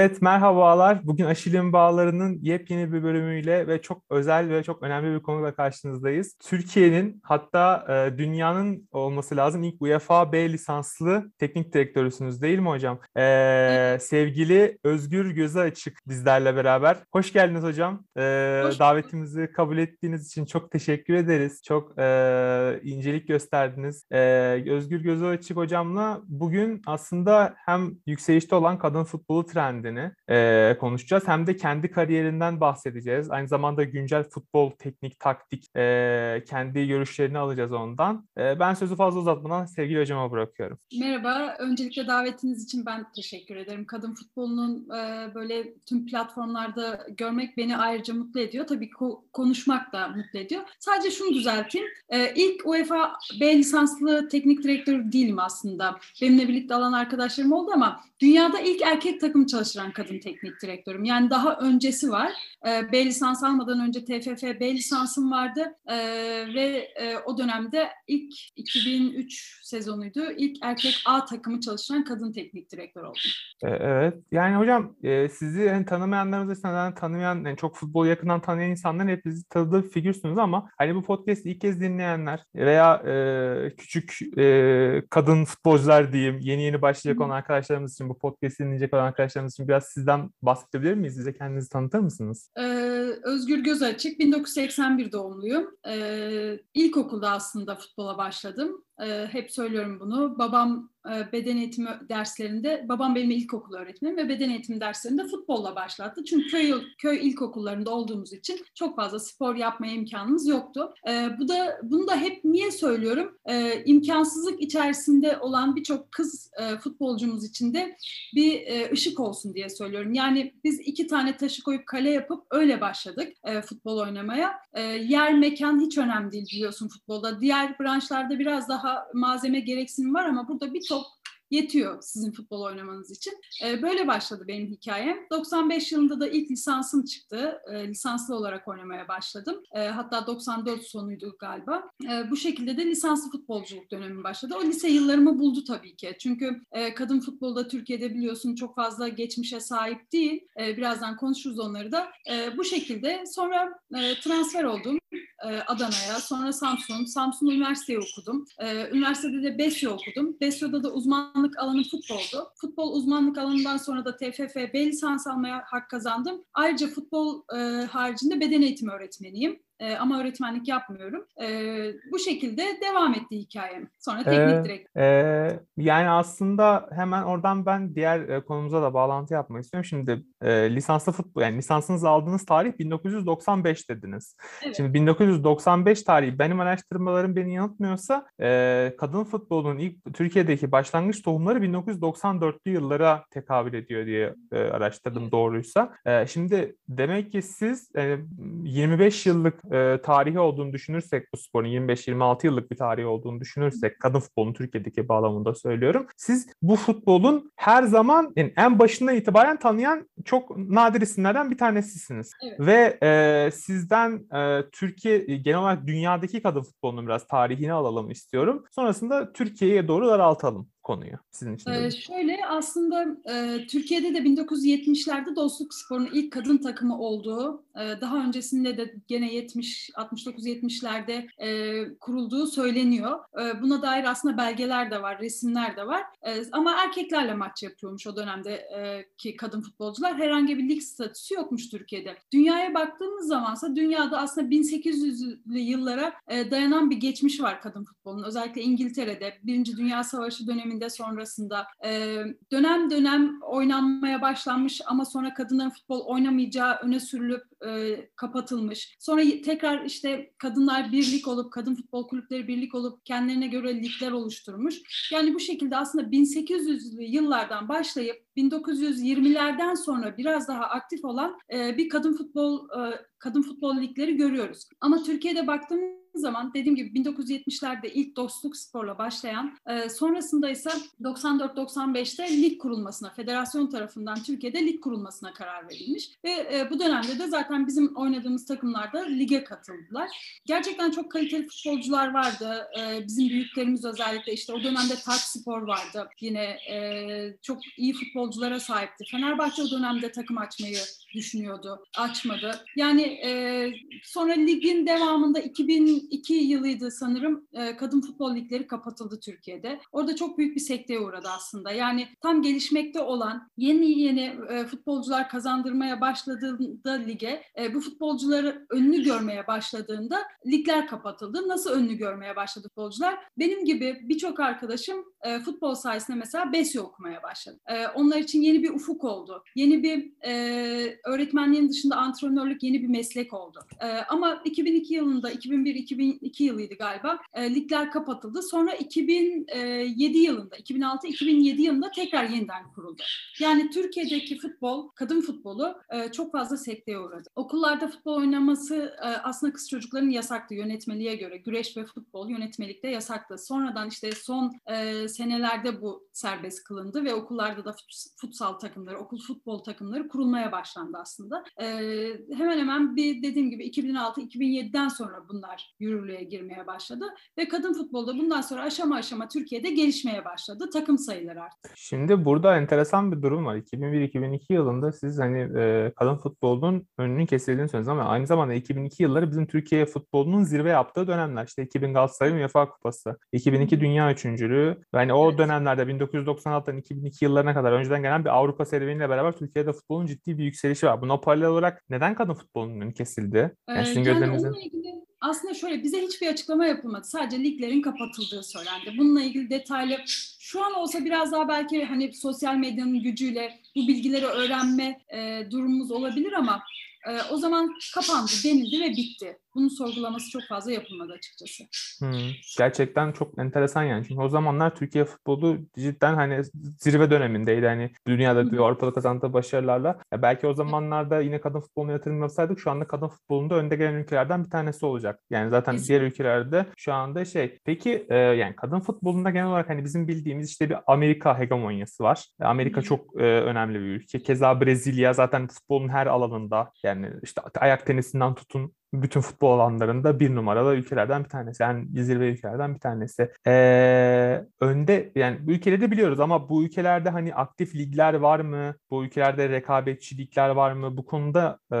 Evet merhabalar. Bugün Aşil'in Bağları'nın yepyeni bir bölümüyle ve çok özel ve çok önemli bir konuyla karşınızdayız. Türkiye'nin hatta e, dünyanın olması lazım ilk UEFA B lisanslı teknik direktörüsünüz değil mi hocam? E, sevgili Özgür Göze Açık bizlerle beraber. Hoş geldiniz hocam. E, Hoş davetimizi kabul ettiğiniz için çok teşekkür ederiz. Çok e, incelik gösterdiniz. E, Özgür Göze Açık hocamla bugün aslında hem yükselişte olan kadın futbolu trendi kendini e, konuşacağız. Hem de kendi kariyerinden bahsedeceğiz. Aynı zamanda güncel futbol, teknik, taktik e, kendi görüşlerini alacağız ondan. E, ben sözü fazla uzatmadan sevgili hocama bırakıyorum. Merhaba. Öncelikle davetiniz için ben teşekkür ederim. Kadın futbolunun e, böyle tüm platformlarda görmek beni ayrıca mutlu ediyor. Tabii ko- konuşmak da mutlu ediyor. Sadece şunu düzelteyim. E, ilk UEFA B lisanslı teknik direktör değilim aslında. Benimle birlikte alan arkadaşlarım oldu ama dünyada ilk erkek takım çalıştıran kadın teknik direktörüm. Yani daha öncesi var. E, B lisans almadan önce TFF B lisansım vardı e, ve e, o dönemde ilk 2003 sezonuydu. İlk erkek A takımı çalıştıran kadın teknik direktör oldum. E, evet. Yani hocam e, sizi yani tanımayanlarımız açısından tanımayan, yani çok futbol yakından tanıyan insanların hepinizi tanıdığı bir figürsünüz ama hani bu podcast'i ilk kez dinleyenler veya e, küçük e, kadın futbolcular diyeyim yeni yeni başlayacak olan arkadaşlarımız için bu podcast'i dinleyecek olan arkadaşlarımız için biraz sizden bahsedebilir miyiz? Size kendinizi tanıtır mısınız? Ee, Özgür Gözaçık, 1981 doğumluyum. Ee, ilkokulda aslında futbola başladım. Ee, hep söylüyorum bunu. Babam e, beden eğitimi derslerinde, babam benim ilkokul öğretmenim ve beden eğitimi derslerinde futbolla başlattı. Çünkü köy, köy ilkokullarında olduğumuz için çok fazla spor yapmaya imkanımız yoktu. Ee, bu da bunu da hep niye söylüyorum? Ee, imkansızlık içerisinde olan birçok kız e, futbolcumuz için de bir e, ışık olsun diye söylüyorum. Yani biz iki tane taşı koyup kale yapıp öyle başladık futbol oynamaya. yer mekan hiç önemli değil biliyorsun futbolda. Diğer branşlarda biraz daha malzeme gereksinimi var ama burada bir top yetiyor sizin futbol oynamanız için. E, böyle başladı benim hikayem. 95 yılında da ilk lisansım çıktı. E, lisanslı olarak oynamaya başladım. E, hatta 94 sonuydu galiba. Bu şekilde de lisanslı futbolculuk dönemim başladı. O lise yıllarımı buldu tabii ki. Çünkü e, kadın futbolda Türkiye'de biliyorsun çok fazla geçmişe sahip değil. Birazdan konuşuruz onları da. Bu şekilde sonra e, transfer oldum e, Adana'ya, sonra Samsun, Samsun Üniversiteyi okudum. Üniversitede de Besyo okudum. Besyo'da da uzmanlık alanım futboldu. Futbol uzmanlık alanından sonra da TFF B lisans almaya hak kazandım. Ayrıca futbol e, haricinde beden eğitimi öğretmeniyim e, ama öğretmenlik yapmıyorum. E, bu şekilde devam etti hikayem. Sonra teknik ee, direktör. E, yani aslında hemen oradan ben diğer e, konumuza da bağlantı yapmak istiyorum. Şimdi e, lisanslı futbol, yani lisansınızı aldığınız tarih 1995 dediniz. Evet. Şimdi 1995 tarihi benim araştırmalarım beni yanıltmıyorsa e, kadın futbolunun ilk Türkiye'deki başlangıç tohumları 1994'lü yıllara tekabül ediyor diye e, araştırdım doğruysa. E, şimdi demek ki siz e, 25 yıllık e, tarihi olduğunu düşünürsek bu sporun 25-26 yıllık bir tarihi olduğunu düşünürsek kadın futbolunun Türkiye'deki bağlamında söylüyorum. Siz bu futbolun her zaman yani en başından itibaren tanıyan çok nadir isimlerden bir tanesisiniz. Evet. Ve e, sizden e, Türkiye genel olarak dünyadaki kadın futbolunun biraz tarihini alalım istiyorum. Sonrasında Türkiye'ye doğru daraltalım konuyu sizin için? Ee, şöyle aslında e, Türkiye'de de 1970'lerde Dostluk Spor'un ilk kadın takımı olduğu, e, daha öncesinde de gene 70 69-70'lerde e, kurulduğu söyleniyor. E, buna dair aslında belgeler de var, resimler de var. E, ama erkeklerle maç yapıyormuş o dönemde e, ki kadın futbolcular. Herhangi bir lig statüsü yokmuş Türkiye'de. Dünyaya baktığımız zamansa dünyada aslında 1800'lü yıllara e, dayanan bir geçmiş var kadın futbolunun. Özellikle İngiltere'de Birinci Dünya Savaşı döneminde döneminde sonrasında e, dönem dönem oynanmaya başlanmış ama sonra kadınların futbol oynamayacağı öne sürülüp e, kapatılmış. Sonra tekrar işte kadınlar birlik olup kadın futbol kulüpleri birlik olup kendilerine göre ligler oluşturmuş. Yani bu şekilde aslında 1800'lü yıllardan başlayıp 1920'lerden sonra biraz daha aktif olan e, bir kadın futbol e, kadın futbol ligleri görüyoruz. Ama Türkiye'de baktığımız zaman dediğim gibi 1970'lerde ilk dostluk sporla başlayan e, sonrasında ise 94-95'te lig kurulmasına, federasyon tarafından Türkiye'de lig kurulmasına karar verilmiş. Ve e, bu dönemde de zaten bizim oynadığımız takımlar da lige katıldılar. Gerçekten çok kaliteli futbolcular vardı. E, bizim büyüklerimiz özellikle işte o dönemde Tark Spor vardı. Yine e, çok iyi futbol futbolculara sahipti. Fenerbahçe o dönemde takım açmayı düşünüyordu. Açmadı. Yani e, sonra ligin devamında 2002 yılıydı sanırım e, kadın futbol ligleri kapatıldı Türkiye'de. Orada çok büyük bir sekteye uğradı aslında. Yani tam gelişmekte olan yeni yeni e, futbolcular kazandırmaya başladığında lige e, bu futbolcuları önünü görmeye başladığında ligler kapatıldı. Nasıl önünü görmeye başladı futbolcular? Benim gibi birçok arkadaşım e, futbol sayesinde mesela BES'i okumaya başladı. E, onlar için yeni bir ufuk oldu. Yeni bir e, öğretmenliğin dışında antrenörlük yeni bir meslek oldu. E, ama 2002 yılında, 2001-2002 yılıydı galiba, e, ligler kapatıldı. Sonra 2007 yılında, 2006-2007 yılında tekrar yeniden kuruldu. Yani Türkiye'deki futbol, kadın futbolu e, çok fazla sekteye uğradı. Okullarda futbol oynaması e, aslında kız çocukların yasaktı yönetmeliğe göre. Güreş ve futbol yönetmelikte yasaktı. Sonradan işte son e, senelerde bu serbest kılındı ve okullarda da futsal takımları, okul futbol takımları kurulmaya başlandı aslında. E, hemen hemen bir dediğim gibi 2006-2007'den sonra bunlar yürürlüğe girmeye başladı ve kadın futbolda bundan sonra aşama aşama Türkiye'de gelişmeye başladı. Takım sayıları arttı. Şimdi burada enteresan bir durum var. 2001-2002 yılında siz hani e, kadın futbolunun önünün kesildiğini söylediniz ama aynı zamanda 2002 yılları bizim Türkiye futbolunun zirve yaptığı dönemler. İşte 2000 Galatasaray UEFA Kupası, 2002 Dünya Üçüncülüğü. Yani o evet. dönemlerde 1996'dan 2002 yıllarına kadar önceden gelen bir Avrupa serüveniyle beraber Türkiye'de futbolun ciddi bir yükselişi var. Buna paralel olarak neden kadın futbolunun önü kesildi? Yani sizin yani gözlerinizin... ilgili aslında şöyle bize hiçbir açıklama yapılmadı. Sadece liglerin kapatıldığı söylendi. Bununla ilgili detaylı şu an olsa biraz daha belki hani sosyal medyanın gücüyle bu bilgileri öğrenme e, durumumuz olabilir ama e, o zaman kapandı, denildi ve bitti bunun sorgulaması çok fazla yapılmadı açıkçası. Hmm, gerçekten çok enteresan yani. Çünkü o zamanlar Türkiye futbolu cidden hani zirve dönemindeydi. Hani dünyada bir Avrupa'da kazandığı başarılarla. Ya belki o zamanlarda yine kadın futboluna yatırım yapsaydık şu anda kadın futbolunda önde gelen ülkelerden bir tanesi olacak. Yani zaten Kesinlikle. diğer ülkelerde şu anda şey. Peki e, yani kadın futbolunda genel olarak hani bizim bildiğimiz işte bir Amerika hegemonyası var. Amerika çok e, önemli bir ülke. Keza Brezilya zaten futbolun her alanında yani işte ayak tenisinden tutun bütün futbol alanlarında bir numaralı ülkelerden bir tanesi. Yani zirve ülkelerden bir tanesi. Ee, önde yani bu ülkeleri de biliyoruz ama bu ülkelerde hani aktif ligler var mı? Bu ülkelerde rekabetçilikler var mı? Bu konuda e,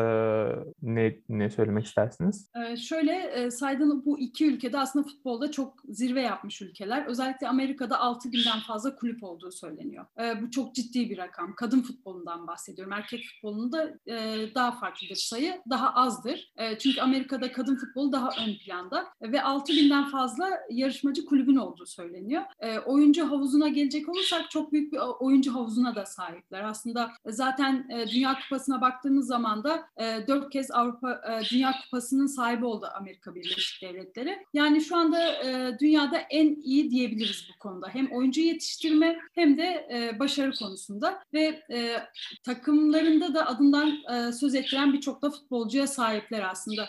ne ne söylemek istersiniz? Ee, şöyle e, saydığım bu iki ülkede aslında futbolda çok zirve yapmış ülkeler. Özellikle Amerika'da 6 binden fazla kulüp olduğu söyleniyor. E, bu çok ciddi bir rakam. Kadın futbolundan bahsediyorum. Erkek futbolunda e, daha farklıdır sayı. Daha azdır. E, çünkü Amerika'da kadın futbolu daha ön planda ve 6 binden fazla yarışmacı kulübün olduğu söyleniyor. E, oyuncu havuzuna gelecek olursak çok büyük bir oyuncu havuzuna da sahipler. Aslında zaten e, Dünya Kupası'na baktığımız zaman da e, 4 kez Avrupa e, Dünya Kupası'nın sahibi oldu Amerika Birleşik Devletleri. Yani şu anda e, dünyada en iyi diyebiliriz bu konuda. Hem oyuncu yetiştirme hem de e, başarı konusunda ve e, takımlarında da adından e, söz ettiren birçok da futbolcuya sahipler aslında.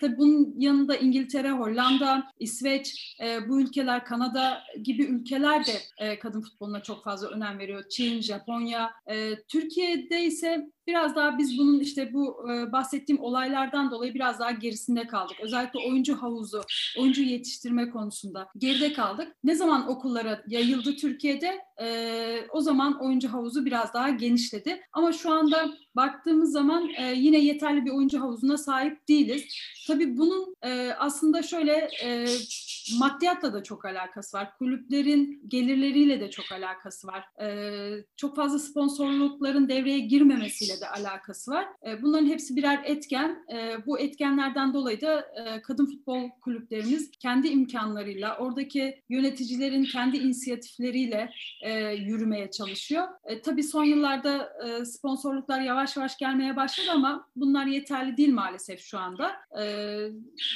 Tabii bunun yanında İngiltere, Hollanda, İsveç, e, bu ülkeler, Kanada gibi ülkeler de e, kadın futboluna çok fazla önem veriyor. Çin, Japonya. E, Türkiye'de ise biraz daha biz bunun işte bu e, bahsettiğim olaylardan dolayı biraz daha gerisinde kaldık. Özellikle oyuncu havuzu, oyuncu yetiştirme konusunda geride kaldık. Ne zaman okullara yayıldı Türkiye'de e, o zaman oyuncu havuzu biraz daha genişledi. Ama şu anda baktığımız zaman e, yine yeterli bir oyuncu havuzuna sahip değiliz. Tabii bunun e, aslında şöyle e, maddiyatla da çok alakası var. Kulüplerin gelirleriyle de çok alakası var. E, çok fazla sponsorlukların devreye girmemesiyle de alakası var. E, bunların hepsi birer etken. E, bu etkenlerden dolayı da e, kadın futbol kulüplerimiz kendi imkanlarıyla, oradaki yöneticilerin kendi inisiyatifleriyle e, yürümeye çalışıyor. E, tabii son yıllarda e, sponsorluklar yavaş yavaş gelmeye başladı ama bunlar yeterli değil maalesef şu anda. E,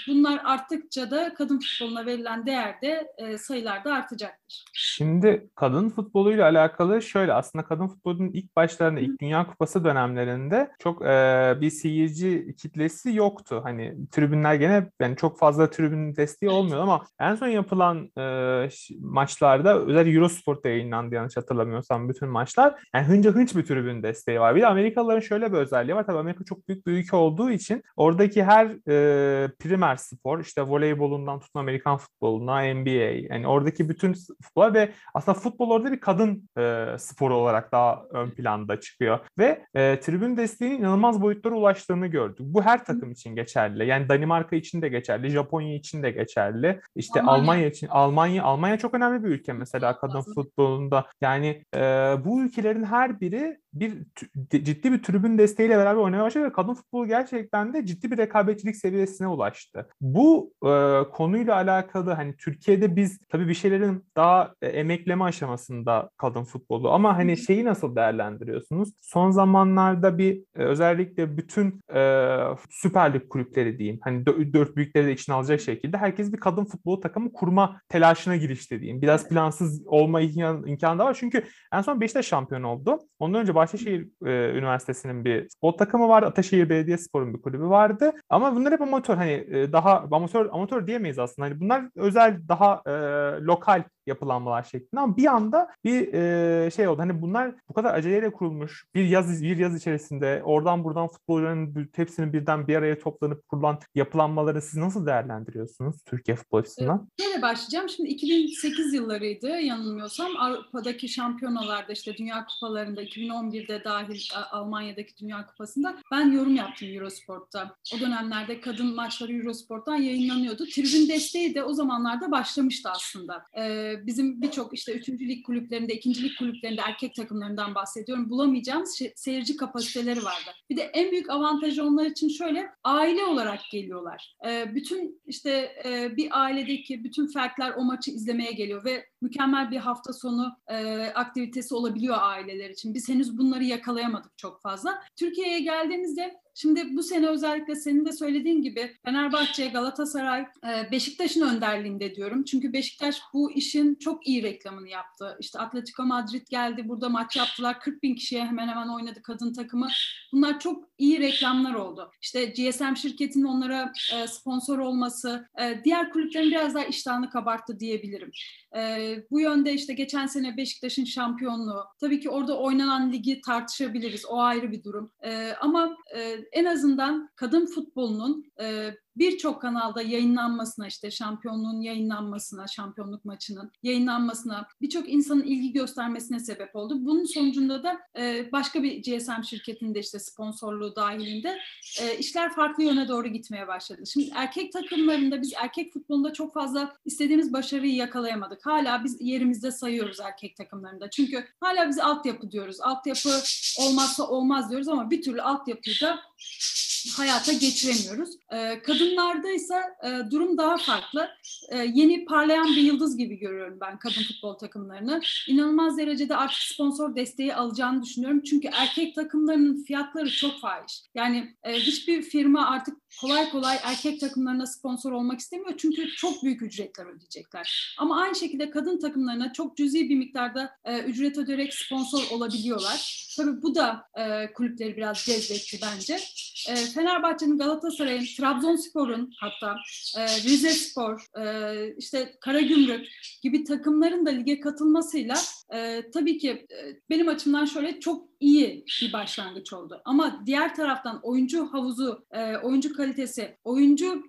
bunlar arttıkça da kadın futboluna verilen değer de e, sayılar da artacaktır. Şimdi kadın futboluyla alakalı şöyle aslında kadın futbolunun ilk başlarında ilk Dünya Kupası dönem dönemlerinde çok e, bir seyirci kitlesi yoktu. Hani tribünler gene yani çok fazla tribün desteği olmuyor ama en son yapılan e, maçlarda özel Eurosport'ta yayınlandı yanlış hatırlamıyorsam bütün maçlar. Yani hınca hınç bir tribün desteği var. Bir de Amerikalıların şöyle bir özelliği var. Tabii Amerika çok büyük bir ülke olduğu için oradaki her e, primer spor işte voleybolundan tutun Amerikan futboluna, NBA yani oradaki bütün futbol ve aslında futbol orada bir kadın e, sporu olarak daha ön planda çıkıyor. Ve e, tribün desteğinin inanılmaz boyutlara ulaştığını gördük. Bu her takım için geçerli. Yani Danimarka için de geçerli, Japonya için de geçerli. İşte Almanya, Almanya için Almanya Almanya çok önemli bir ülke mesela kadın futbolunda. Yani e, bu ülkelerin her biri bir ciddi bir tribün desteğiyle beraber oynamaya başladı ve kadın futbolu gerçekten de ciddi bir rekabetçilik seviyesine ulaştı. Bu e, konuyla alakalı hani Türkiye'de biz tabii bir şeylerin daha e, emekleme aşamasında kadın futbolu ama hani şeyi nasıl değerlendiriyorsunuz? Son zamanlarda bir e, özellikle bütün e, Süper Lig kulüpleri diyeyim hani dört büyükleri de içine alacak şekilde herkes bir kadın futbolu takımı kurma telaşına girişti diyeyim. Biraz plansız olma imkanı da var çünkü en son Beşiktaş şampiyon oldu. Ondan önce Bahçeşehir e, Üniversitesi'nin bir futbol takımı vardı. Ataşehir Belediyespor'un bir kulübü vardı. Ama bunlar hep amatör hani e, daha amatör amatör diyemeyiz aslında. Hani bunlar özel daha e, lokal yapılanmalar şeklinde ama bir anda bir e, şey oldu. Hani bunlar bu kadar aceleyle kurulmuş bir yaz bir yaz içerisinde oradan buradan futbolcuların hepsinin birden bir araya toplanıp kurulan yapılanmaları siz nasıl değerlendiriyorsunuz Türkiye futbol açısından? Şöyle başlayacağım. Şimdi 2008 yıllarıydı yanılmıyorsam. Avrupa'daki şampiyonalarda işte Dünya Kupalarında 2011'de dahil Almanya'daki Dünya Kupası'nda ben yorum yaptım Eurosport'ta. O dönemlerde kadın maçları Eurosport'tan yayınlanıyordu. Tribün desteği de o zamanlarda başlamıştı aslında. Ee, bizim birçok işte üçüncülük kulüplerinde, ikincilik kulüplerinde erkek takımlarından bahsediyorum. Bulamayacağımız şey, seyirci kapasiteleri vardı. Bir de en büyük avantajı onlar için şöyle aile olarak geliyorlar. E, bütün işte e, bir ailedeki bütün fertler o maçı izlemeye geliyor ve mükemmel bir hafta sonu e, aktivitesi olabiliyor aileler için. Biz henüz bunları yakalayamadık çok fazla. Türkiye'ye geldiğimizde Şimdi bu sene özellikle senin de söylediğin gibi Fenerbahçe, Galatasaray, e, Beşiktaş'ın önderliğinde diyorum. Çünkü Beşiktaş bu işin çok iyi reklamını yaptı. İşte Atletico Madrid geldi, burada maç yaptılar. 40 bin kişiye hemen hemen oynadı kadın takımı. Bunlar çok iyi reklamlar oldu. İşte GSM şirketinin onlara e, sponsor olması, e, diğer kulüplerin biraz daha iştahını kabarttı diyebilirim. Bu yönde işte geçen sene Beşiktaş'ın şampiyonluğu. Tabii ki orada oynanan ligi tartışabiliriz. O ayrı bir durum. Ama en azından kadın futbolunun e, birçok kanalda yayınlanmasına işte şampiyonluğun yayınlanmasına, şampiyonluk maçının yayınlanmasına birçok insanın ilgi göstermesine sebep oldu. Bunun sonucunda da e, başka bir GSM şirketinde işte sponsorluğu dahilinde e, işler farklı yöne doğru gitmeye başladı. Şimdi erkek takımlarında biz erkek futbolunda çok fazla istediğimiz başarıyı yakalayamadık. Hala biz yerimizde sayıyoruz erkek takımlarında. Çünkü hala biz altyapı diyoruz. Altyapı olmazsa olmaz diyoruz ama bir türlü altyapıyı da hayata geçiremiyoruz. E, kadınlarda ise e, durum daha farklı. E, yeni parlayan bir yıldız gibi görüyorum ben kadın futbol takımlarını. İnanılmaz derecede artık sponsor desteği alacağını düşünüyorum. Çünkü erkek takımlarının fiyatları çok fahiş. Yani e, hiçbir firma artık kolay kolay erkek takımlarına sponsor olmak istemiyor. Çünkü çok büyük ücretler ödeyecekler. Ama aynı şekilde kadın takımlarına çok cüzi bir miktarda e, ücret öderek sponsor olabiliyorlar. Tabii bu da kulüpleri biraz cezbetti bence. E, Fenerbahçe'nin, Galatasaray'ın, Trabzonspor'un hatta e, Rize Spor, e, işte Karagümrük gibi takımların da lige katılmasıyla e, tabii ki e, benim açımdan şöyle çok iyi bir başlangıç oldu. Ama diğer taraftan oyuncu havuzu, e, oyuncu kalitesi, oyuncu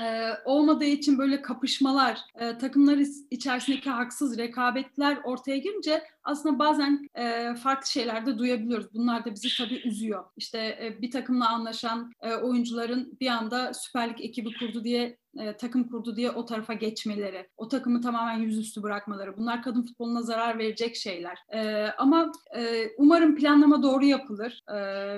e, olmadığı için böyle kapışmalar, e, takımlar içerisindeki haksız rekabetler ortaya girince aslında bazen e, farklı şeyler de duyabiliyoruz. Bunlar da bizi tabii üzüyor. İşte e, bir takımla anlaşan e, oyuncuların bir anda Süper Lig ekibi kurdu diye e, takım kurdu diye o tarafa geçmeleri, o takımı tamamen yüzüstü bırakmaları. Bunlar kadın futboluna zarar verecek şeyler. E, ama e, umarım planlama doğru yapılır e,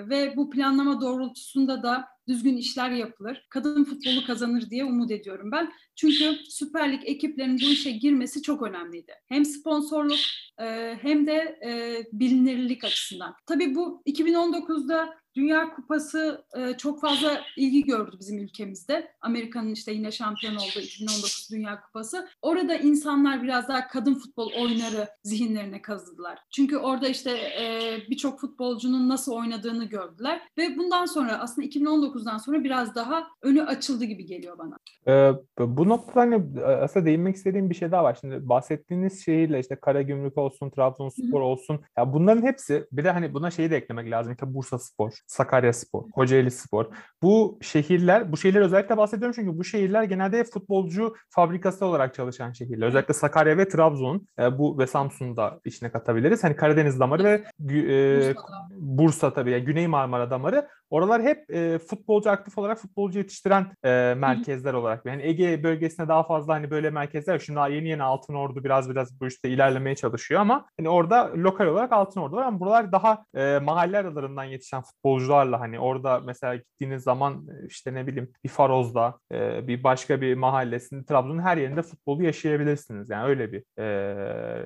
ve bu planlama doğrultusunda da düzgün işler yapılır. Kadın futbolu kazanır diye umut ediyorum ben. Çünkü Süper Lig ekiplerinin bu işe girmesi çok önemliydi. Hem sponsorluk e, hem de e, bilinirlik açısından. Tabii bu 2019'da Dünya Kupası e, çok fazla ilgi gördü bizim ülkemizde. Amerika'nın işte yine şampiyon olduğu 2019 Dünya Kupası. Orada insanlar biraz daha kadın futbol oynarı zihinlerine kazıdılar. Çünkü orada işte e, birçok futbolcunun nasıl oynadığını gördüler. Ve bundan sonra aslında 2019'dan sonra biraz daha önü açıldı gibi geliyor bana. Ee, bu noktada hani aslında değinmek istediğim bir şey daha var. Şimdi bahsettiğiniz şehirle işte Karagümrük olsun, Trabzonspor olsun. Ya bunların hepsi bir de hani buna şeyi de eklemek lazım. İşte Bursa Spor, Sakarya Spor, Kocaeli Spor. Bu şehirler, bu şehirler özellikle bahsediyorum çünkü bu şehirler genelde futbolcu fabrikası olarak çalışan şehirler. Özellikle Sakarya ve Trabzon e, bu ve Samsun'da içine katabiliriz. Hani Karadeniz damarı ve e, Bursa tabii yani Güney Marmara damarı. Oralar hep e, futbolcu aktif olarak futbolcu yetiştiren e, merkezler olarak. Yani Ege bölgesinde daha fazla hani böyle merkezler. Şimdi daha yeni yeni Altın Ordu biraz biraz bu işte ilerlemeye çalışıyor ama hani orada lokal olarak Altın Ordu var ama buralar daha e, mahalle aralarından yetişen futbolcularla hani orada mesela gittiğiniz zaman işte ne bileyim bir Faroz'da e, bir başka bir mahallesinde Trabzon'un her yerinde futbolu yaşayabilirsiniz. Yani öyle bir e,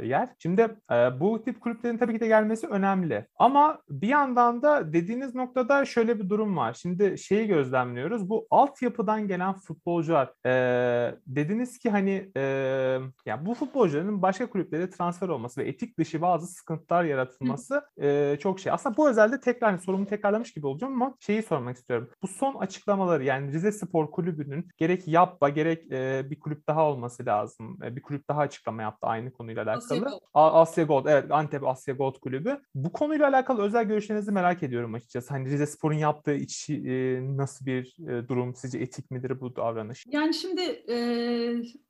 yer. Şimdi e, bu tip kulüplerin tabii ki de gelmesi önemli. Ama bir yandan da dediğiniz noktada şöyle bir durum var. Şimdi şeyi gözlemliyoruz. Bu altyapıdan gelen futbolcular e, dediniz ki hani e, yani bu futbolcuların başka kulüplere transfer olması ve etik dışı bazı sıkıntılar yaratılması e, çok şey. Aslında bu özelde tekrar hani sorumu tekrarlamış gibi olacağım ama şeyi sormak istiyorum. Bu son açıklamaları yani Rize Spor Kulübü'nün gerek Yapba gerek e, bir kulüp daha olması lazım. E, bir kulüp daha açıklama yaptı aynı konuyla alakalı. Asya Gold. Asya Gold evet Antep Asya Gold Kulübü. Bu konuyla alakalı özel görüşlerinizi merak ediyorum açıkçası. Hani Rize Spor'un yaptığı iç e, nasıl bir e, durum? Sizce etik midir bu davranış? Yani şimdi e,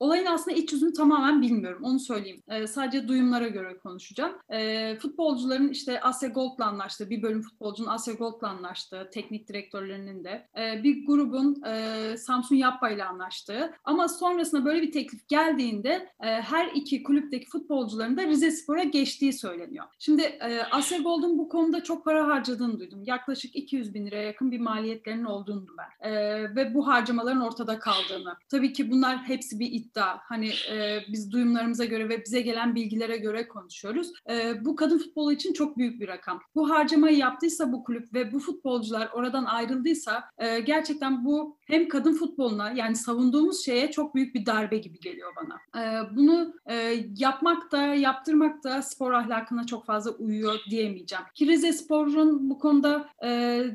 olayın aslında iç yüzünü tamamen bilmiyorum. Onu söyleyeyim. E, sadece duyumlara göre konuşacağım. E, futbolcuların işte Asya Gold'la anlaştığı, bir bölüm futbolcunun Asya Gold'la anlaştığı, teknik direktörlerinin de e, bir grubun e, Samsun Yapba ile anlaştığı ama sonrasında böyle bir teklif geldiğinde e, her iki kulüpteki futbolcuların da Rize Spor'a geçtiği söyleniyor. Şimdi e, Asya Gold'un bu konuda çok para harcadığını duydum. Yaklaşık 200 bin liraya yakın bir maliyetlerinin olduğunu ben. E, ve bu harcamaların ortada kaldığını. Tabii ki bunlar hepsi bir iddia. Hani e, biz duyumlarımıza göre ve bize gelen bilgilere göre konuşuyoruz. E, bu kadın futbolu için çok büyük bir rakam. Bu harcamayı yaptıysa bu kulüp ve bu futbolcular oradan ayrıldıysa e, gerçekten bu hem kadın futboluna yani savunduğumuz şeye çok büyük bir darbe gibi geliyor bana. E, bunu e, yapmak da yaptırmak da spor ahlakına çok fazla uyuyor diyemeyeceğim. Ki Rize Spor'un bu konuda e,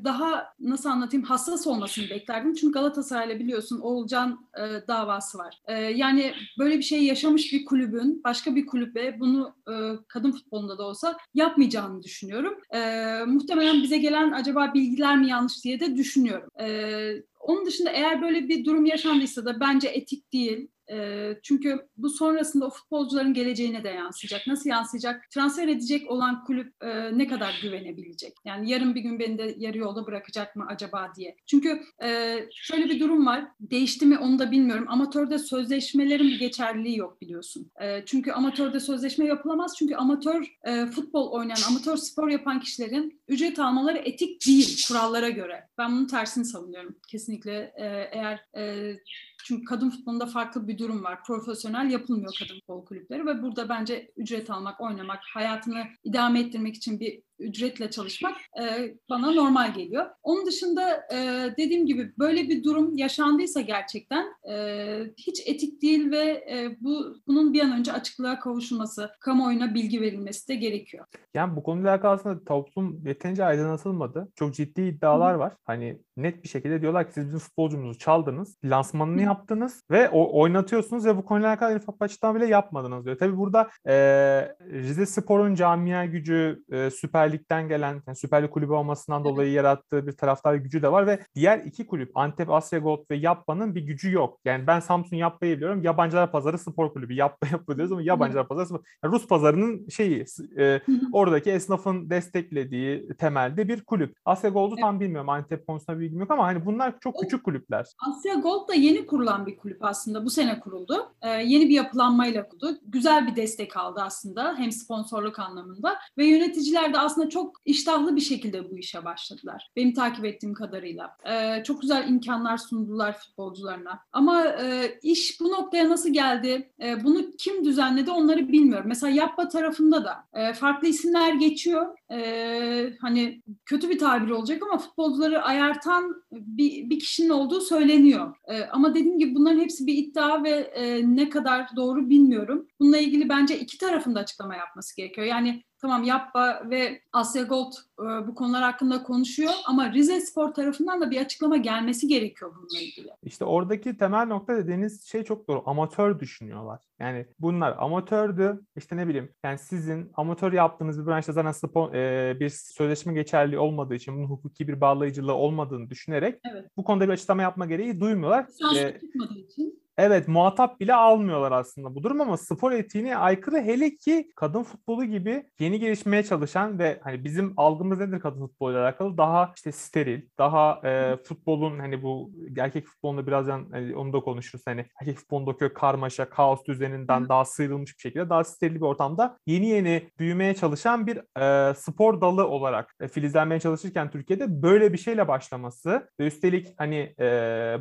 daha nasıl anlatayım hassas olmasını beklerdim. Çünkü Galatasaray'la biliyorsun Oğulcan e, davası var. E, yani böyle bir şey yaşamış bir kulübün başka bir kulübe bunu e, kadın futbolunda da olsa yapmayacağını düşünüyorum. E, muhtemelen bize gelen acaba bilgiler mi yanlış diye de düşünüyorum. E, onun dışında eğer böyle bir durum yaşandıysa da bence etik değil. Çünkü bu sonrasında o futbolcuların geleceğine de yansıyacak. Nasıl yansıyacak? Transfer edecek olan kulüp ne kadar güvenebilecek? Yani yarın bir gün beni de yarı yolda bırakacak mı acaba diye. Çünkü şöyle bir durum var. Değişti mi onu da bilmiyorum. Amatörde sözleşmelerin bir geçerliliği yok biliyorsun. Çünkü amatörde sözleşme yapılamaz. Çünkü amatör futbol oynayan, amatör spor yapan kişilerin ücret almaları etik değil kurallara göre. Ben bunun tersini savunuyorum. Kesinlikle eğer çünkü kadın futbolunda farklı bir durum var. Profesyonel yapılmıyor kadın futbol kulüpleri ve burada bence ücret almak, oynamak, hayatını idame ettirmek için bir ücretle çalışmak e, bana normal geliyor. Onun dışında e, dediğim gibi böyle bir durum yaşandıysa gerçekten e, hiç etik değil ve e, bu bunun bir an önce açıklığa kavuşulması, kamuoyuna bilgi verilmesi de gerekiyor. Yani bu konuyla alakalı aslında toplum yeterince aydınlatılmadı. Çok ciddi iddialar Hı. var. Hani net bir şekilde diyorlar ki siz bizim futbolcumuzu çaldınız, lansmanını Hı. yaptınız ve o, oynatıyorsunuz ve bu konuyla alakalı en ufak açıklama bile yapmadınız diyor. Tabii burada e, Rize Spor'un camia gücü, e, Süper Lig'den gelen, yani Süper Lig kulübü olmasından dolayı yarattığı bir taraftar gücü de var ve diğer iki kulüp Antep, Asya Gold ve Yapba'nın bir gücü yok. Yani ben Samsun Yapba'yı biliyorum. Yabancılar Pazarı Spor Kulübü. Yapba Yapba diyoruz ama Yabancılar Pazarı Spor. Yani Rus pazarının şeyi, e, oradaki esnafın desteklediği temelde bir kulüp. Asya Gold'u tam bilmiyorum. Antep konusunda bilgim yok ama hani bunlar çok küçük kulüpler. Asya Gold da yeni kurulan bir kulüp aslında. Bu sene kuruldu. Ee, yeni bir yapılanmayla kuruldu. Güzel bir destek aldı aslında hem sponsorluk anlamında ve yöneticiler de aslında aslında çok iştahlı bir şekilde bu işe başladılar. Benim takip ettiğim kadarıyla. E, çok güzel imkanlar sundular futbolcularına. Ama e, iş bu noktaya nasıl geldi? E, bunu kim düzenledi onları bilmiyorum. Mesela Yapma tarafında da e, farklı isimler geçiyor. E, hani kötü bir tabir olacak ama futbolcuları ayartan bir, bir kişinin olduğu söyleniyor. E, ama dediğim gibi bunların hepsi bir iddia ve e, ne kadar doğru bilmiyorum. Bununla ilgili bence iki tarafın da açıklama yapması gerekiyor. Yani tamam Yapba ve Asya Gold e, bu konular hakkında konuşuyor ama Rize Spor tarafından da bir açıklama gelmesi gerekiyor bununla ilgili. İşte oradaki temel nokta dediğiniz şey çok doğru. Amatör düşünüyorlar. Yani bunlar amatördü. İşte ne bileyim yani sizin amatör yaptığınız bir branşta zaten spor, e, bir sözleşme geçerli olmadığı için bunun hukuki bir bağlayıcılığı olmadığını düşünerek evet. bu konuda bir açıklama yapma gereği duymuyorlar. Lisans ee, tutmadığı için Evet muhatap bile almıyorlar aslında bu durum ama spor etiğine aykırı. Hele ki kadın futbolu gibi yeni gelişmeye çalışan ve hani bizim algımız nedir kadın futboluyla alakalı? Daha işte steril, daha e, futbolun hani bu erkek futbolunda birazdan hani onu da konuşuruz. Hani erkek futbolundaki karmaşa, kaos düzeninden daha sıyrılmış bir şekilde daha steril bir ortamda yeni yeni büyümeye çalışan bir e, spor dalı olarak e, filizlenmeye çalışırken Türkiye'de böyle bir şeyle başlaması ve üstelik hani e,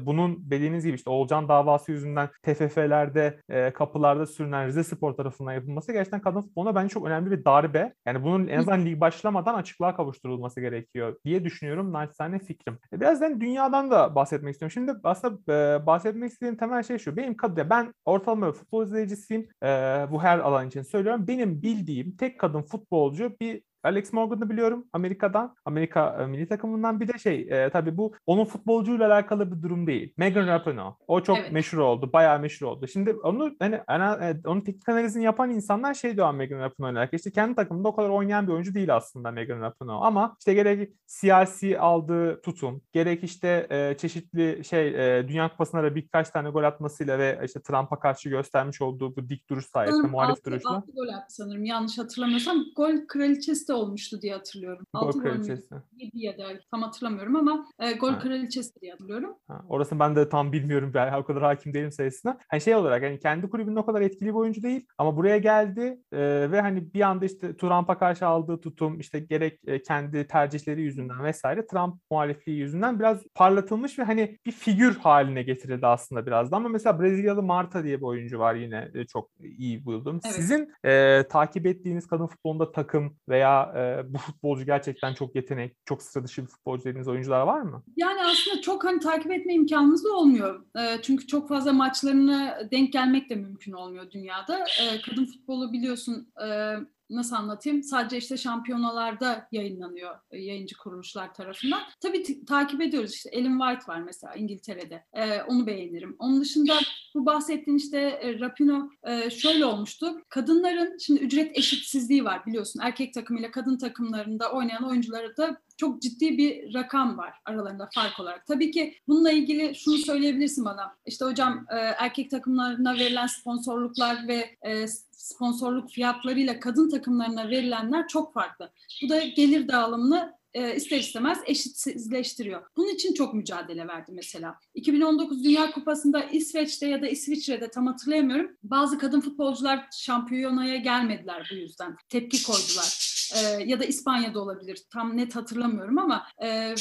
bunun dediğiniz gibi işte Olcan davası yüzünden yüzünden TFF'lerde, e, kapılarda sürünen Rize Spor tarafından yapılması gerçekten kadın futboluna bence çok önemli bir darbe. Yani bunun en azından lig başlamadan açıklığa kavuşturulması gerekiyor diye düşünüyorum. Naçizane fikrim. E, birazdan dünyadan da bahsetmek istiyorum. Şimdi aslında e, bahsetmek istediğim temel şey şu. Benim kadın, ben ortalama bir futbol izleyicisiyim. E, bu her alan için söylüyorum. Benim bildiğim tek kadın futbolcu bir Alex Morgan'ı biliyorum Amerika'dan. Amerika e, milli takımından bir de şey e, tabii bu onun futbolcuyla alakalı bir durum değil. Megan Rapinoe. O çok evet. meşhur oldu. Bayağı meşhur oldu. Şimdi onu hani ana, e, onun teknik analizini yapan insanlar şey diyor Megan Rapinoe ile alakalı. İşte kendi takımında o kadar oynayan bir oyuncu değil aslında Megan Rapinoe. Ama işte gerek siyasi aldığı tutum, gerek işte e, çeşitli şey e, Dünya Kupası'nda da birkaç tane gol atmasıyla ve işte Trump'a karşı göstermiş olduğu bu dik duruş sayesinde, muhalif altı, duruşla. Altı gol attı sanırım. Yanlış hatırlamıyorsam. Gol kraliçesi de olmuştu diye hatırlıyorum. Gol 6 kraliçesi. Gol 7 ya da tam hatırlamıyorum ama e, gol ha. kraliçesi diye hatırlıyorum. Ha, orası ben de tam bilmiyorum. Ben o kadar hakim değilim sayısına. Hani şey olarak hani kendi kulübünün o kadar etkili bir oyuncu değil ama buraya geldi e, ve hani bir anda işte Trump'a karşı aldığı tutum işte gerek e, kendi tercihleri yüzünden vesaire Trump muhalifliği yüzünden biraz parlatılmış ve hani bir figür haline getirildi aslında biraz da ama mesela Brezilyalı Marta diye bir oyuncu var yine e, çok iyi buldum. Evet. Sizin e, takip ettiğiniz kadın futbolunda takım veya e, bu futbolcu gerçekten çok yetenek, çok sıra dışı bir futbolcu dediğiniz oyuncular var mı? Yani aslında çok hani takip etme imkanımız da olmuyor. E, çünkü çok fazla maçlarına denk gelmek de mümkün olmuyor dünyada. E, kadın futbolu biliyorsun e, nasıl anlatayım? Sadece işte şampiyonalarda yayınlanıyor e, yayıncı kuruluşlar tarafından. Tabii takip ediyoruz işte Ellen White var mesela İngiltere'de. Ee, onu beğenirim. Onun dışında bu bahsettiğin işte e, Rapino e, şöyle olmuştu. Kadınların şimdi ücret eşitsizliği var biliyorsun. Erkek takımıyla kadın takımlarında oynayan oyuncuları da çok ciddi bir rakam var aralarında fark olarak. Tabii ki bununla ilgili şunu söyleyebilirsin bana. İşte hocam e, erkek takımlarına verilen sponsorluklar ve e, sponsorluk fiyatlarıyla kadın takımlarına verilenler çok farklı. Bu da gelir dağılımını e, ister istemez eşitsizleştiriyor. Bunun için çok mücadele verdi mesela. 2019 Dünya Kupası'nda İsveç'te ya da İsviçre'de tam hatırlayamıyorum. Bazı kadın futbolcular şampiyonaya gelmediler bu yüzden. Tepki koydular. E, ya da İspanya'da olabilir. Tam net hatırlamıyorum ama e,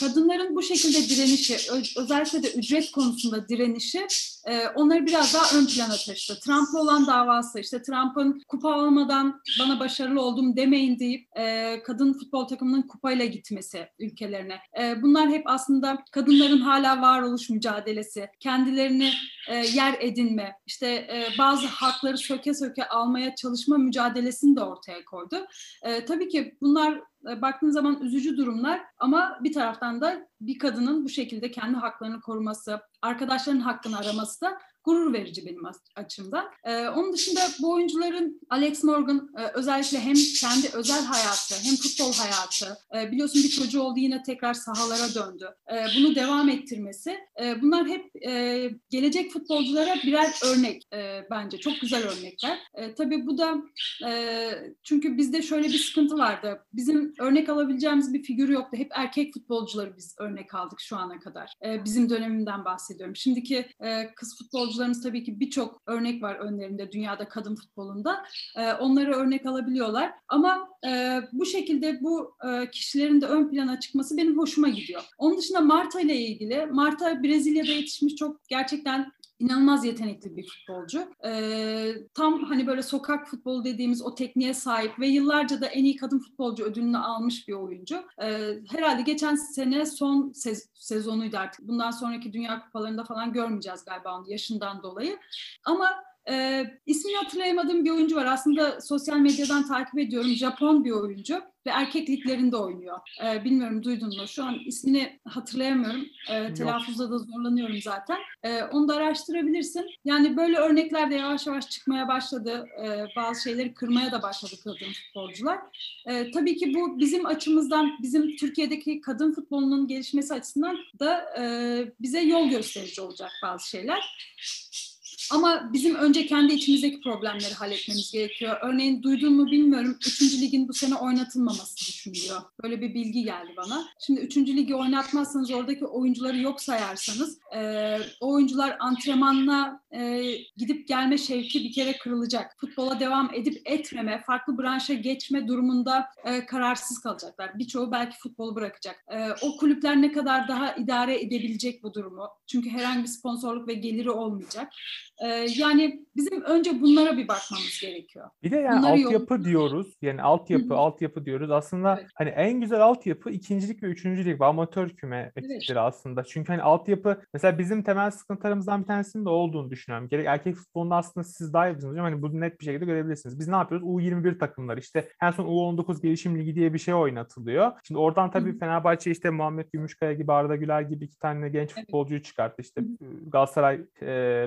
kadınların bu şekilde direnişi, özellikle de ücret konusunda direnişi onları biraz daha ön plana taşıdı. Trump'la olan davası, işte Trump'ın kupa almadan bana başarılı oldum demeyin deyip kadın futbol takımının kupayla gitmesi ülkelerine. Bunlar hep aslında kadınların hala varoluş mücadelesi, kendilerini yer edinme, işte bazı hakları söke söke almaya çalışma mücadelesini de ortaya koydu. Tabii ki bunlar e, baktığın zaman üzücü durumlar ama bir taraftan da bir kadının bu şekilde kendi haklarını koruması, arkadaşlarının hakkını araması da gurur verici benim açımdan. Ee, onun dışında bu oyuncuların Alex Morgan e, özellikle hem kendi özel hayatı hem futbol hayatı e, biliyorsun bir çocuğu oldu yine tekrar sahalara döndü. E, bunu devam ettirmesi e, bunlar hep e, gelecek futbolculara birer örnek e, bence çok güzel örnekler. E, tabii bu da e, çünkü bizde şöyle bir sıkıntı vardı. Bizim örnek alabileceğimiz bir figür yoktu. Hep erkek futbolcuları biz örnek aldık şu ana kadar. E, bizim dönemimden bahsediyorum. Şimdiki e, kız futbolcularımız tabii ki birçok örnek var önlerinde dünyada kadın futbolunda. E, onları örnek alabiliyorlar. Ama e, bu şekilde bu e, kişilerin de ön plana çıkması benim hoşuma gidiyor. Onun dışında Marta ile ilgili, Marta Brezilya'da yetişmiş çok gerçekten inanılmaz yetenekli bir futbolcu. Ee, tam hani böyle sokak futbolu dediğimiz o tekniğe sahip ve yıllarca da en iyi kadın futbolcu ödülünü almış bir oyuncu. Ee, herhalde geçen sene son sez- sezonuydu artık. Bundan sonraki Dünya Kupalarında falan görmeyeceğiz galiba onu yaşından dolayı. Ama e, ismini hatırlayamadığım bir oyuncu var. Aslında sosyal medyadan takip ediyorum. Japon bir oyuncu ve erkek liglerinde oynuyor. E, bilmiyorum duydun mu? Şu an ismini hatırlayamıyorum. E, telaffuzda da zorlanıyorum zaten. E, onu da araştırabilirsin. Yani böyle örnekler de yavaş yavaş çıkmaya başladı. E, bazı şeyleri kırmaya da başladı kadın futbolcular. E, tabii ki bu bizim açımızdan, bizim Türkiye'deki kadın futbolunun gelişmesi açısından da e, bize yol gösterici olacak bazı şeyler. Ama bizim önce kendi içimizdeki problemleri halletmemiz gerekiyor. Örneğin duydun mu bilmiyorum. Üçüncü ligin bu sene oynatılmaması düşünülüyor. Böyle bir bilgi geldi bana. Şimdi üçüncü ligi oynatmazsanız oradaki oyuncuları yok sayarsanız e, o oyuncular antrenmanla e, gidip gelme şevki bir kere kırılacak. Futbola devam edip etmeme, farklı branşa geçme durumunda e, kararsız kalacaklar. Birçoğu belki futbolu bırakacak. E, o kulüpler ne kadar daha idare edebilecek bu durumu? Çünkü herhangi bir sponsorluk ve geliri olmayacak. Ee, yani bizim önce bunlara bir bakmamız gerekiyor. Bir de yani Bunları altyapı yol- diyoruz. Yani altyapı, Hı hı. altyapı diyoruz. Aslında Evet. hani en güzel altyapı ikincilik ve üçüncülük ve amatör küme ekipleri aslında. Çünkü hani altyapı mesela bizim temel sıkıntılarımızdan bir tanesinin de olduğunu düşünüyorum. Gerek erkek futbolunda aslında siz daha iyi bilirsiniz hocam. Hani bunu net bir şekilde görebilirsiniz. Biz ne yapıyoruz? U21 takımlar işte en son U19 gelişim ligi diye bir şey oynatılıyor. Şimdi oradan tabii hı. Fenerbahçe işte Muhammed Gümüşkaya gibi Arda Güler gibi iki tane genç Evet. futbolcuyu çıkarttı. İşte Hı Galatasaray e,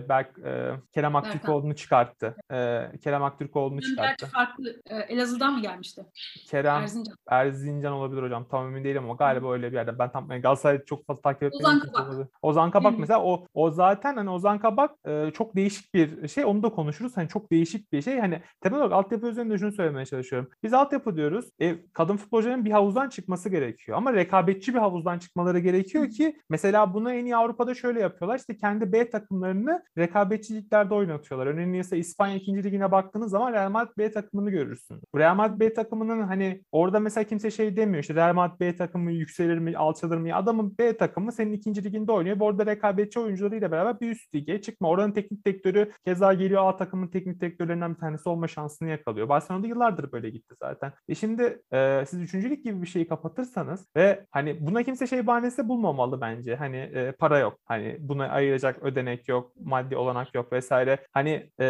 Berk, e, Kerem. Aktürkoğlu'nu çıkarttı. E, Kerem Aktürkoğlu'nu çıkarttı. farklı. e, Elazığ'dan mı gelmişti? Kerem Erzincan. Erzincan olabilir hocam. Tam emin değilim ama galiba öyle bir yerde. Ben tam yani Galatasaray'ı çok fazla takip etmediğim Ozan Kabak. Ozan Kabak mesela o o zaten hani Ozan Kabak e, çok değişik bir şey. Onu da konuşuruz. Hani çok değişik bir şey. Hani temel olarak altyapı üzerinde şunu söylemeye çalışıyorum. Biz altyapı diyoruz. E, kadın futbolcuların bir havuzdan çıkması gerekiyor. Ama rekabetçi bir havuzdan çıkmaları gerekiyor ki mesela bunu en iyi Avrupa'da şöyle yapıyorlar. İşte kendi B takımlarını rekabetçi liglerde oynatıyorlar. Örneğin mesela İspanya 2. ligine baktığınız zaman Real Madrid B takımını görürsünüz. Real Madrid B takımının hani orada mesela kimse şey demiyor işte Real Madrid B takımı yükselir mi alçalır mı? Adamın B takımı senin ikinci liginde oynuyor. ve Orada rekabetçi oyuncularıyla beraber bir üst lige çıkma. Oranın teknik direktörü keza geliyor A takımın teknik direktörlerinden bir tanesi olma şansını yakalıyor. Barcelona'da yıllardır böyle gitti zaten. E şimdi e, siz üçüncülük gibi bir şeyi kapatırsanız ve hani buna kimse şey bahanesi bulmamalı bence. Hani e, para yok. Hani buna ayıracak ödenek yok, maddi olanak yok vesaire. Hani e,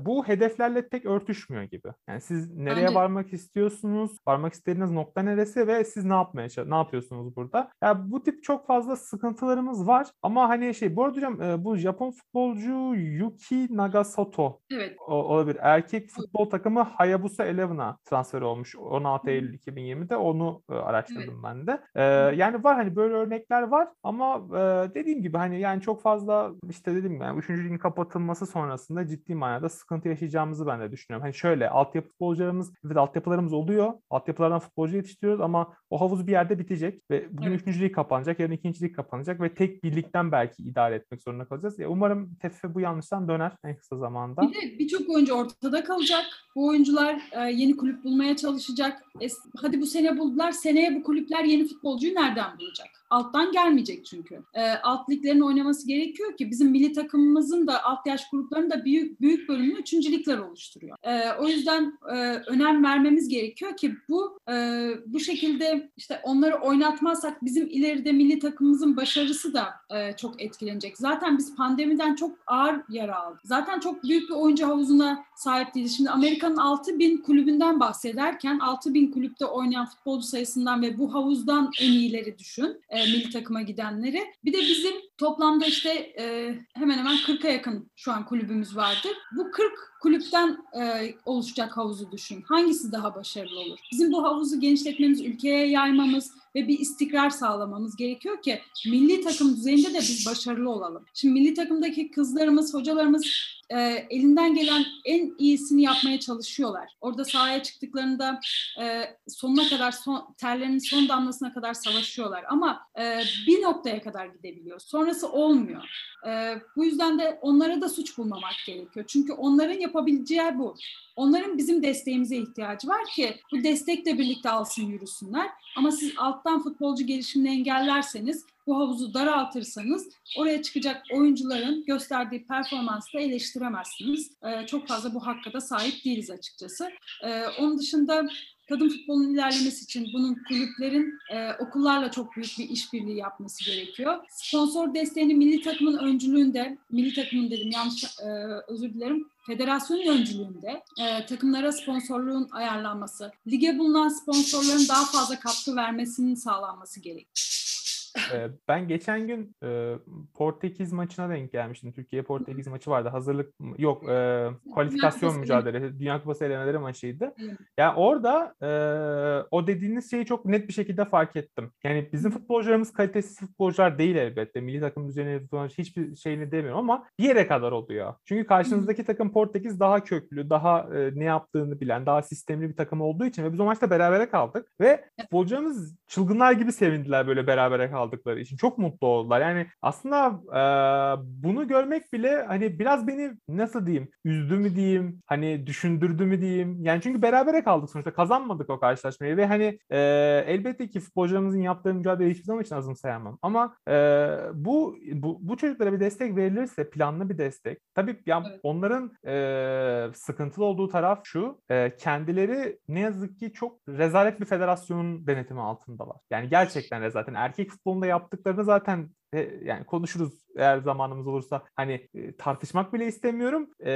bu hedeflerle pek örtüşmüyor gibi. Yani siz nereye Bence- varmak istiyorsunuz? Varmak istediğiniz nokta neresi ve siz ne yapmaya ne yapıyorsunuz burada? Ya bu tip çok fazla sıkıntılarımız var ama hani şey bu arada hocam e, bu Japon futbolcu Yuki Nagasato Evet. o- olabilir. Erkek futbol takımı Hayabusa Eleven'a transfer olmuş 16 Eylül 2020'de. Onu e, araştırdım ben de. E, yani var hani böyle örnekler var ama e, dediğim gibi hani yani çok fazla işte dedim yani 3. ligin kapatılması sonrasında ciddi manada sıkıntı yaşayacağımızı ben de düşünüyorum. Hani şöyle altyapı futbolcularımız evet altyapılarımız oluyor. Altyapılardan futbolcu yetiştiriyoruz ama o havuz bir yerde bitecek ve bugün Evet. 3. lig kapanacak, yarın 2. lig kapanacak ve tek bir ligden belki idare etmek zorunda kalacağız. Ya umarım TFF bu yanlıştan döner en kısa zamanda. Bir de birçok oyuncu ortada kalacak. Bu oyuncular e, yeni kulüp bulmaya çalışacak. Es- hadi bu sene buldular. Seneye bu kulüpler yeni futbolcuyu nereden bulacak? Alttan gelmeyecek çünkü. E, alt liglerin oynaması gerekiyor ki bizim milli takımımızın da alt yaş gruplarının da büyük büyük bölümünü üçüncü ligler oluşturuyor. E, o yüzden e, önem vermemiz gerekiyor ki bu e, bu şekilde işte onları oynatmazsak bizim ileride milli takımımızın başarısı da e, çok etkilenecek. Zaten biz pandemiden çok ağır yara aldık. Zaten çok büyük bir oyuncu havuzuna sahip değiliz. Şimdi Amerika'nın 6000 kulübünden bahsederken 6000 kulüpte oynayan futbolcu sayısından ve bu havuzdan en iyileri düşün. E, milli takıma gidenleri. Bir de bizim Toplamda işte e, hemen hemen 40'a yakın şu an kulübümüz vardır. Bu 40 kulüpten e, oluşacak havuzu düşün. Hangisi daha başarılı olur? Bizim bu havuzu genişletmemiz, ülkeye yaymamız ve bir istikrar sağlamamız gerekiyor ki milli takım düzeyinde de biz başarılı olalım. Şimdi milli takımdaki kızlarımız, hocalarımız e, elinden gelen en iyisini yapmaya çalışıyorlar. Orada sahaya çıktıklarında e, sonuna kadar, son, terlerinin son damlasına kadar savaşıyorlar. Ama e, bir noktaya kadar gidebiliyor. Sonrası olmuyor. E, bu yüzden de onlara da suç bulmamak gerekiyor. Çünkü onların yapabileceği bu. Onların bizim desteğimize ihtiyacı var ki bu destekle birlikte alsın yürüsünler. Ama siz alttan futbolcu gelişimini engellerseniz bu havuzu daraltırsanız oraya çıkacak oyuncuların gösterdiği performansı da eleştiremezsiniz. Ee, çok fazla bu hakka da sahip değiliz açıkçası. Ee, onun dışında kadın futbolunun ilerlemesi için bunun kulüplerin e, okullarla çok büyük bir işbirliği yapması gerekiyor. Sponsor desteğini milli takımın öncülüğünde, milli takımın dedim yanlış e, özür dilerim, federasyonun öncülüğünde e, takımlara sponsorluğun ayarlanması, lige bulunan sponsorların daha fazla katkı vermesinin sağlanması gerekiyor. Ben geçen gün Portekiz maçına denk gelmiştim. Türkiye Portekiz maçı vardı. Hazırlık yok kualifikasyon mücadelesi. Dünya Kupası elemeleri maçıydı. Ya yani orada o dediğiniz şeyi çok net bir şekilde fark ettim. Yani bizim futbolcularımız kalitesiz futbolcular değil elbette. Milli takım düzenine hiçbir şeyini demiyorum ama bir yere kadar oluyor. Çünkü karşınızdaki takım Portekiz daha köklü, daha ne yaptığını bilen, daha sistemli bir takım olduğu için ve biz o maçta berabere kaldık ve futbolcularımız çılgınlar gibi sevindiler böyle berabere kaldık aldıkları için çok mutlu oldular. Yani aslında e, bunu görmek bile hani biraz beni nasıl diyeyim üzdü mü diyeyim hani düşündürdü mü diyeyim. Yani çünkü berabere kaldık sonuçta kazanmadık o karşılaşmayı ve hani e, elbette ki futbolcularımızın yaptığı mücadele hiçbir zaman için azımsayamam. Ama e, bu, bu bu çocuklara bir destek verilirse planlı bir destek. Tabii ya evet. onların e, sıkıntılı olduğu taraf şu. E, kendileri ne yazık ki çok rezalet bir federasyonun denetimi altındalar. Yani gerçekten rezalet. Erkek futbolunda yaptıklarını zaten yani konuşuruz eğer zamanımız olursa hani e, tartışmak bile istemiyorum. E,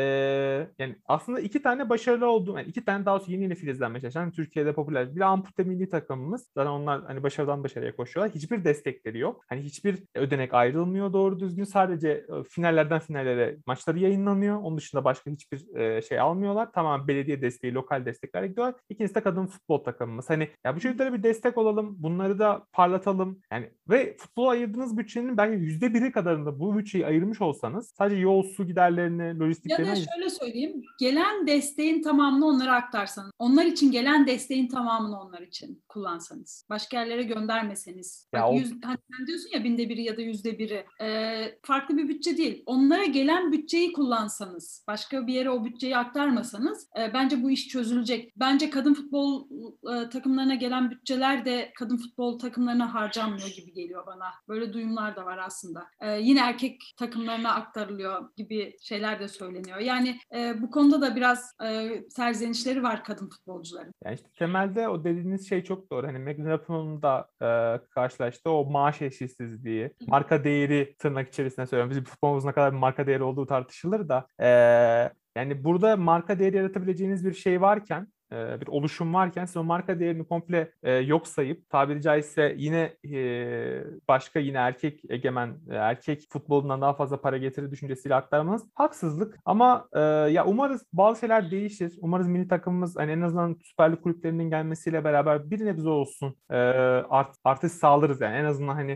yani aslında iki tane başarılı oldu. Yani iki tane daha yeni yeni filizlenmeye çalışan Türkiye'de popüler. Bir ampute milli takımımız. Zaten onlar hani başarıdan başarıya koşuyorlar. Hiçbir destekleri yok. Hani hiçbir ödenek ayrılmıyor doğru düzgün. Sadece e, finallerden finallere maçları yayınlanıyor. Onun dışında başka hiçbir e, şey almıyorlar. Tamam belediye desteği, lokal destekler gidiyorlar. İkincisi de kadın futbol takımımız. Hani ya bu çocuklara bir destek olalım. Bunları da parlatalım. Yani ve futbol ayırdığınız bütçenin belki yüzde biri kadarında bu bütçeyi ayırmış olsanız sadece yol, su giderlerini, lojistiklerini... Ya da şöyle söyleyeyim. Gelen desteğin tamamını onlara aktarsanız. Onlar için gelen desteğin tamamını onlar için kullansanız. Başka yerlere göndermeseniz. Ya Bak, o... yüz, hani sen diyorsun ya binde biri ya da yüzde biri. E, farklı bir bütçe değil. Onlara gelen bütçeyi kullansanız. Başka bir yere o bütçeyi aktarmasanız e, bence bu iş çözülecek. Bence kadın futbol e, takımlarına gelen bütçeler de kadın futbol takımlarına harcanmıyor gibi geliyor bana. Böyle duyumlar da var aslında. E, yine erkek takımlarına aktarılıyor gibi şeyler de söyleniyor. Yani e, bu konuda da biraz e, serzenişleri var kadın futbolcuların. Yani işte temelde o dediğiniz şey çok doğru. Hani Rapinoe'nun da e, karşılaştığı o maaş eşitsizliği, marka değeri tırnak içerisinde söylüyorum. Bizim futbolumuzun ne kadar bir marka değeri olduğu tartışılır da e, yani burada marka değeri yaratabileceğiniz bir şey varken bir oluşum varken siz o marka değerini komple e, yok sayıp tabiri caizse yine e, başka yine erkek egemen e, erkek futbolundan daha fazla para getirir düşüncesiyle aktarmanız haksızlık. Ama e, ya umarız bazı şeyler değişir. Umarız milli takımımız hani en azından Süper Lig kulüplerinin gelmesiyle beraber bir nebze olsun e, art, artış sağlarız yani en azından hani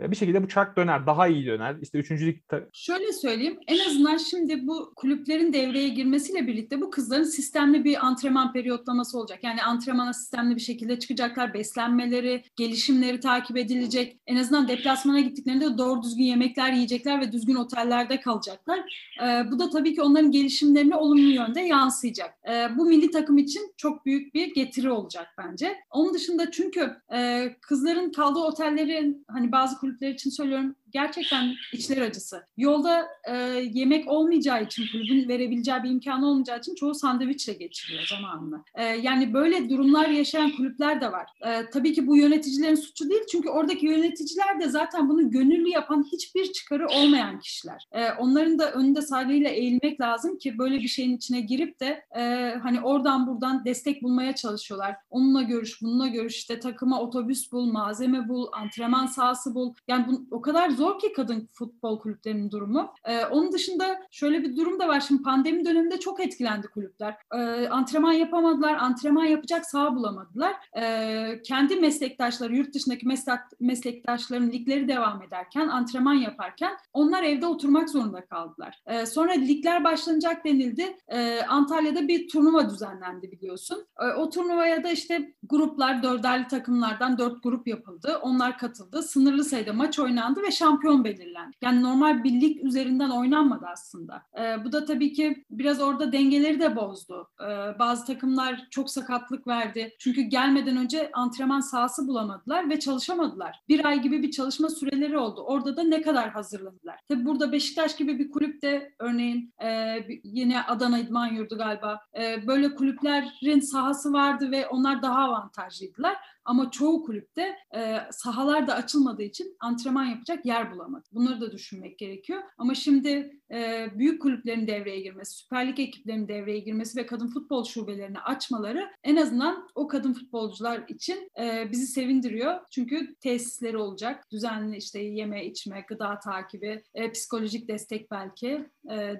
e, bir şekilde bu çark döner daha iyi döner. İşte üçüncülük Şöyle söyleyeyim en azından şimdi bu kulüplerin devreye girmesiyle birlikte bu kızların sistemli bir antrenman antrenman periyotlaması olacak. Yani antrenmana sistemli bir şekilde çıkacaklar. Beslenmeleri, gelişimleri takip edilecek. En azından deplasmana gittiklerinde doğru düzgün yemekler yiyecekler ve düzgün otellerde kalacaklar. Ee, bu da tabii ki onların gelişimlerine olumlu yönde yansıyacak. Ee, bu milli takım için çok büyük bir getiri olacak bence. Onun dışında çünkü e, kızların kaldığı otellerin hani bazı kulüpler için söylüyorum gerçekten içler acısı. Yolda e, yemek olmayacağı için, kulübün verebileceği bir imkan olmayacağı için çoğu sandviçle geçiriyor zamanını. E, yani böyle durumlar yaşayan kulüpler de var. E, tabii ki bu yöneticilerin suçu değil çünkü oradaki yöneticiler de zaten bunu gönüllü yapan hiçbir çıkarı olmayan kişiler. E, onların da önünde saygıyla eğilmek lazım ki böyle bir şeyin içine girip de e, hani oradan buradan destek bulmaya çalışıyorlar. Onunla görüş, bununla görüş, işte takıma otobüs bul, malzeme bul, antrenman sahası bul. Yani bu, o kadar zor ki kadın futbol kulüplerinin durumu. E, onun dışında şöyle bir durum da var. Şimdi pandemi döneminde çok etkilendi kulüpler. E, antrenman yapamadılar, antrenman yapacak saha bulamadılar. E, kendi meslektaşları, yurt dışındaki meslek, meslektaşların ligleri devam ederken, antrenman yaparken onlar evde oturmak zorunda kaldılar. E, sonra ligler başlanacak denildi. E, Antalya'da bir turnuva düzenlendi biliyorsun. E, o turnuvaya da işte gruplar, dörderli takımlardan dört grup yapıldı. Onlar katıldı. Sınırlı sayıda maç oynandı ve şampiyon belirlendi. Yani normal bir lig üzerinden oynanmadı aslında. E, bu da tabii ki biraz orada dengeleri de bozdu. E, bazı takımlar çok sakatlık verdi. Çünkü gelmeden önce antrenman sahası bulamadılar ve çalışamadılar. Bir ay gibi bir çalışma süreleri oldu. Orada da ne kadar hazırlandılar. Tabii burada Beşiktaş gibi bir kulüp de örneğin e, yine Adana İdman Yurdu galiba e, böyle kulüplerin sahası vardı ve onlar daha avantajlıydılar. Ama çoğu kulüpte e, sahalar da açılmadığı için antrenman yapacak yer bulamadı. Bunları da düşünmek gerekiyor. Ama şimdi e, büyük kulüplerin devreye girmesi, Süper Lig ekiplerinin devreye girmesi ve kadın futbol şubelerini açmaları en azından o kadın futbolcular için e, bizi sevindiriyor. Çünkü tesisleri olacak. Düzenli işte yeme, içme, gıda takibi, e, psikolojik destek belki,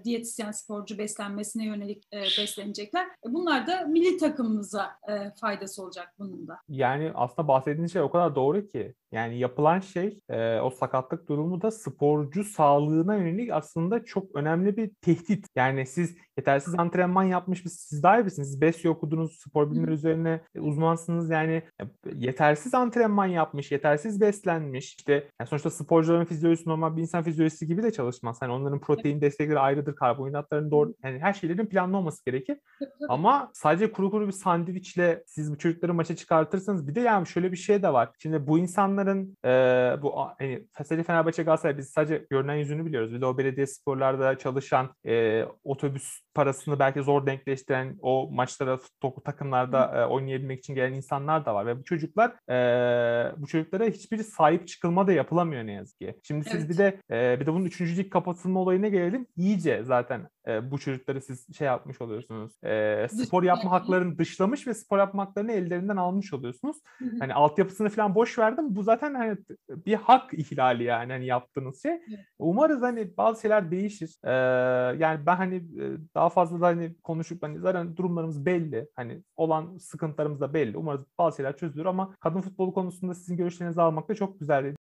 diyetisyen sporcu beslenmesine yönelik beslenecekler. Bunlar da milli takımımıza faydası olacak bunun da. Yani aslında bahsettiğiniz şey o kadar doğru ki. Yani yapılan şey e, o sakatlık durumu da sporcu sağlığına yönelik aslında çok önemli bir tehdit. Yani siz yetersiz antrenman yapmış bir siz daha iyi misiniz? Siz BESYO okudunuz, spor bilimleri üzerine uzmansınız. Yani yetersiz antrenman yapmış, yetersiz beslenmiş. İşte yani sonuçta sporcuların fizyolojisi normal bir insan fizyolojisi gibi de çalışmaz. Hani onların protein destekleri ayrıdır, karbonhidratların doğru yani her şeylerin planlı olması gerekir. Ama sadece kuru kuru bir sandviçle siz bu çocukları maça çıkartırsanız bir de yani şöyle bir şey de var. Şimdi bu insanların e, bu hani sadece Fenerbahçe Galatasaray biz sadece görünen yüzünü biliyoruz. Bir de o belediye sporlarda çalışan e, otobüs parasını belki zor denkleştiren o maçlara takımlarda e, oynayabilmek için gelen insanlar da var ve bu çocuklar e, bu çocuklara hiçbir sahip çıkılma da yapılamıyor ne yazık ki. Şimdi siz evet. bir de e, bir de bunun üçüncü lig kapatılma olayına gelelim. İyice zaten e, bu çocukları siz şey yapmış oluyorsunuz. E, spor yapma haklarını dışlamış ve spor yapma haklarını ellerinden almış oluyorsunuz. Hani altyapısını falan boş verdim. Bu zaten hani bir hak ihlali yani hani yaptığınız şey. Umarız hani bazı şeyler değişir. E, yani ben hani daha fazla da hani konuşup hani zaten durumlarımız belli. Hani olan sıkıntılarımız da belli. Umarız bazı şeyler çözülür ama kadın futbolu konusunda sizin görüşlerinizi almak da çok güzel.